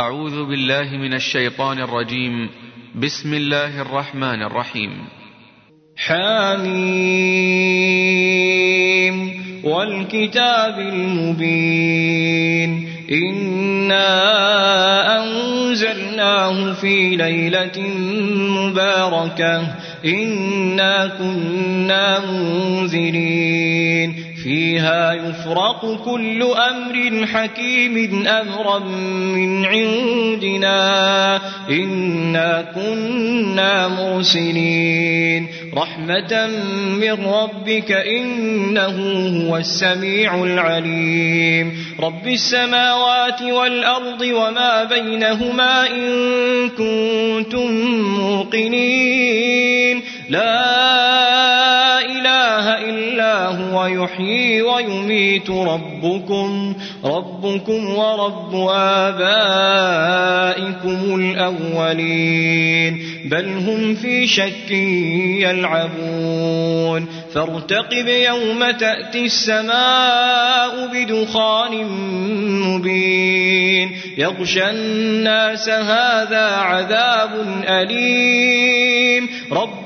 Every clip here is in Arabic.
أعوذ بالله من الشيطان الرجيم. بسم الله الرحمن الرحيم. حميم. والكتاب المبين. إنا أنزلناه في ليلة مباركة. إنا كنا منذرين. فيها يفرق كل أمر حكيم أمرا من عندنا. إنا كنا مرسلين. رحمة من ربك إنه هو السميع العليم. رب السماوات والأرض وما بينهما إن كنتم موقنين. لا هو يحيي ويميت ربكم ربكم ورب آبائكم الأولين. بل هم في شك يلعبون. فارتقب يوم تأتي السماء بدخان مبين. يغشى الناس هذا عذاب أليم.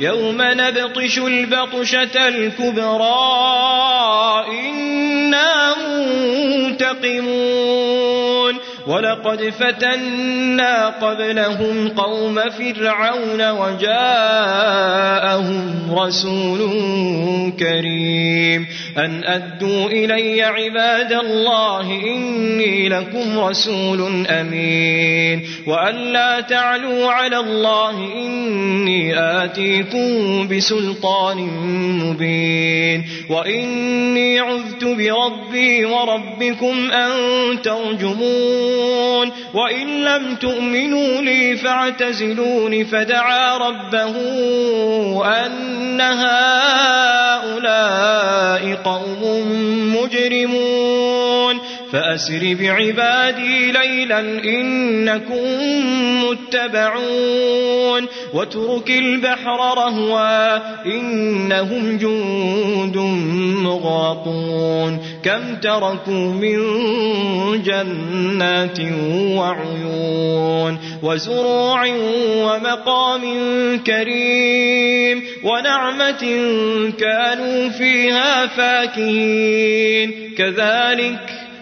يوم نبطش البطشة الكبرى إنا منتقمون. ولقد فتنا قبلهم قوم فرعون وجاءهم رسول كريم. أن أدوا إلي عباد الله إني لكم رسول أمين. وأن لا تعلوا على الله إني آتيكم بسلطان مبين. وإني عذت بربي وربكم أن ترجمون. وإن لم تؤمنوا لي فاعتزلون فدعا ربه أن هؤلاء قوم مجرمون. فأسر بعبادي ليلا إنكم متبعون. واترك البحر رهوا إنهم جند مغرقون كم تركوا من جنات وعيون وزروع ومقام كريم. ونعمة كانوا فيها فاكهين. كذلك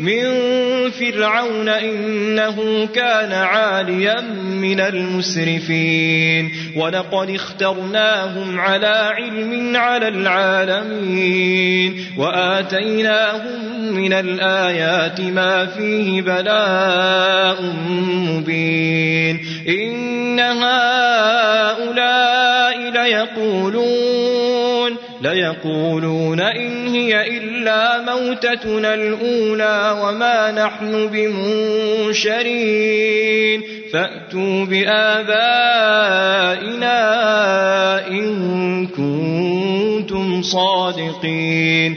من فرعون إنه كان عاليا من المسرفين ولقد اخترناهم على علم على العالمين وآتيناهم من الآيات ما فيه بلاء مبين إن ليقولون إن هي إلا موتتنا الأولى وما نحن بمنشرين. فأتوا بآبائنا إن كنتم صادقين.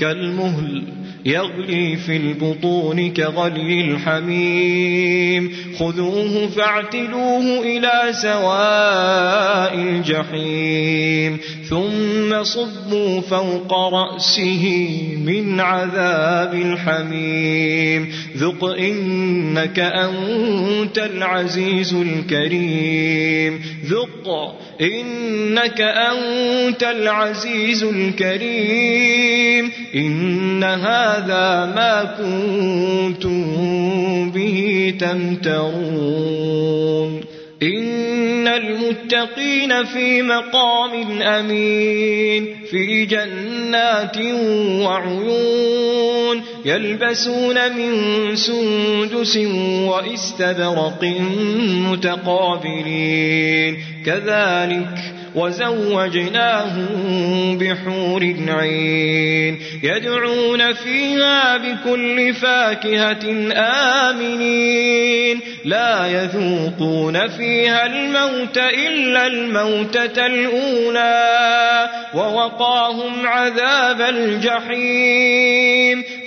كالمهل يغلي في البطون كغلي الحميم. خذوه فاعتلوه إلى سواء الجحيم. ثم صبوا فوق رأسه من عذاب الحميم. ذق إنك أنت العزيز الكريم. ذق إنك أنت العزيز الكريم. إن هذا ما كنتم به تمترون. إن المتقين في مقام أمين في جنات وعيون. يلبسون من سندس واستبرق متقابلين. كذلك وزوجناهم بحور عين. يدعون فيها بكل فاكهة آمنين. لا يذوقون فيها الموت إلا الموتة الأولى. ووقاهم عذاب الجحيم.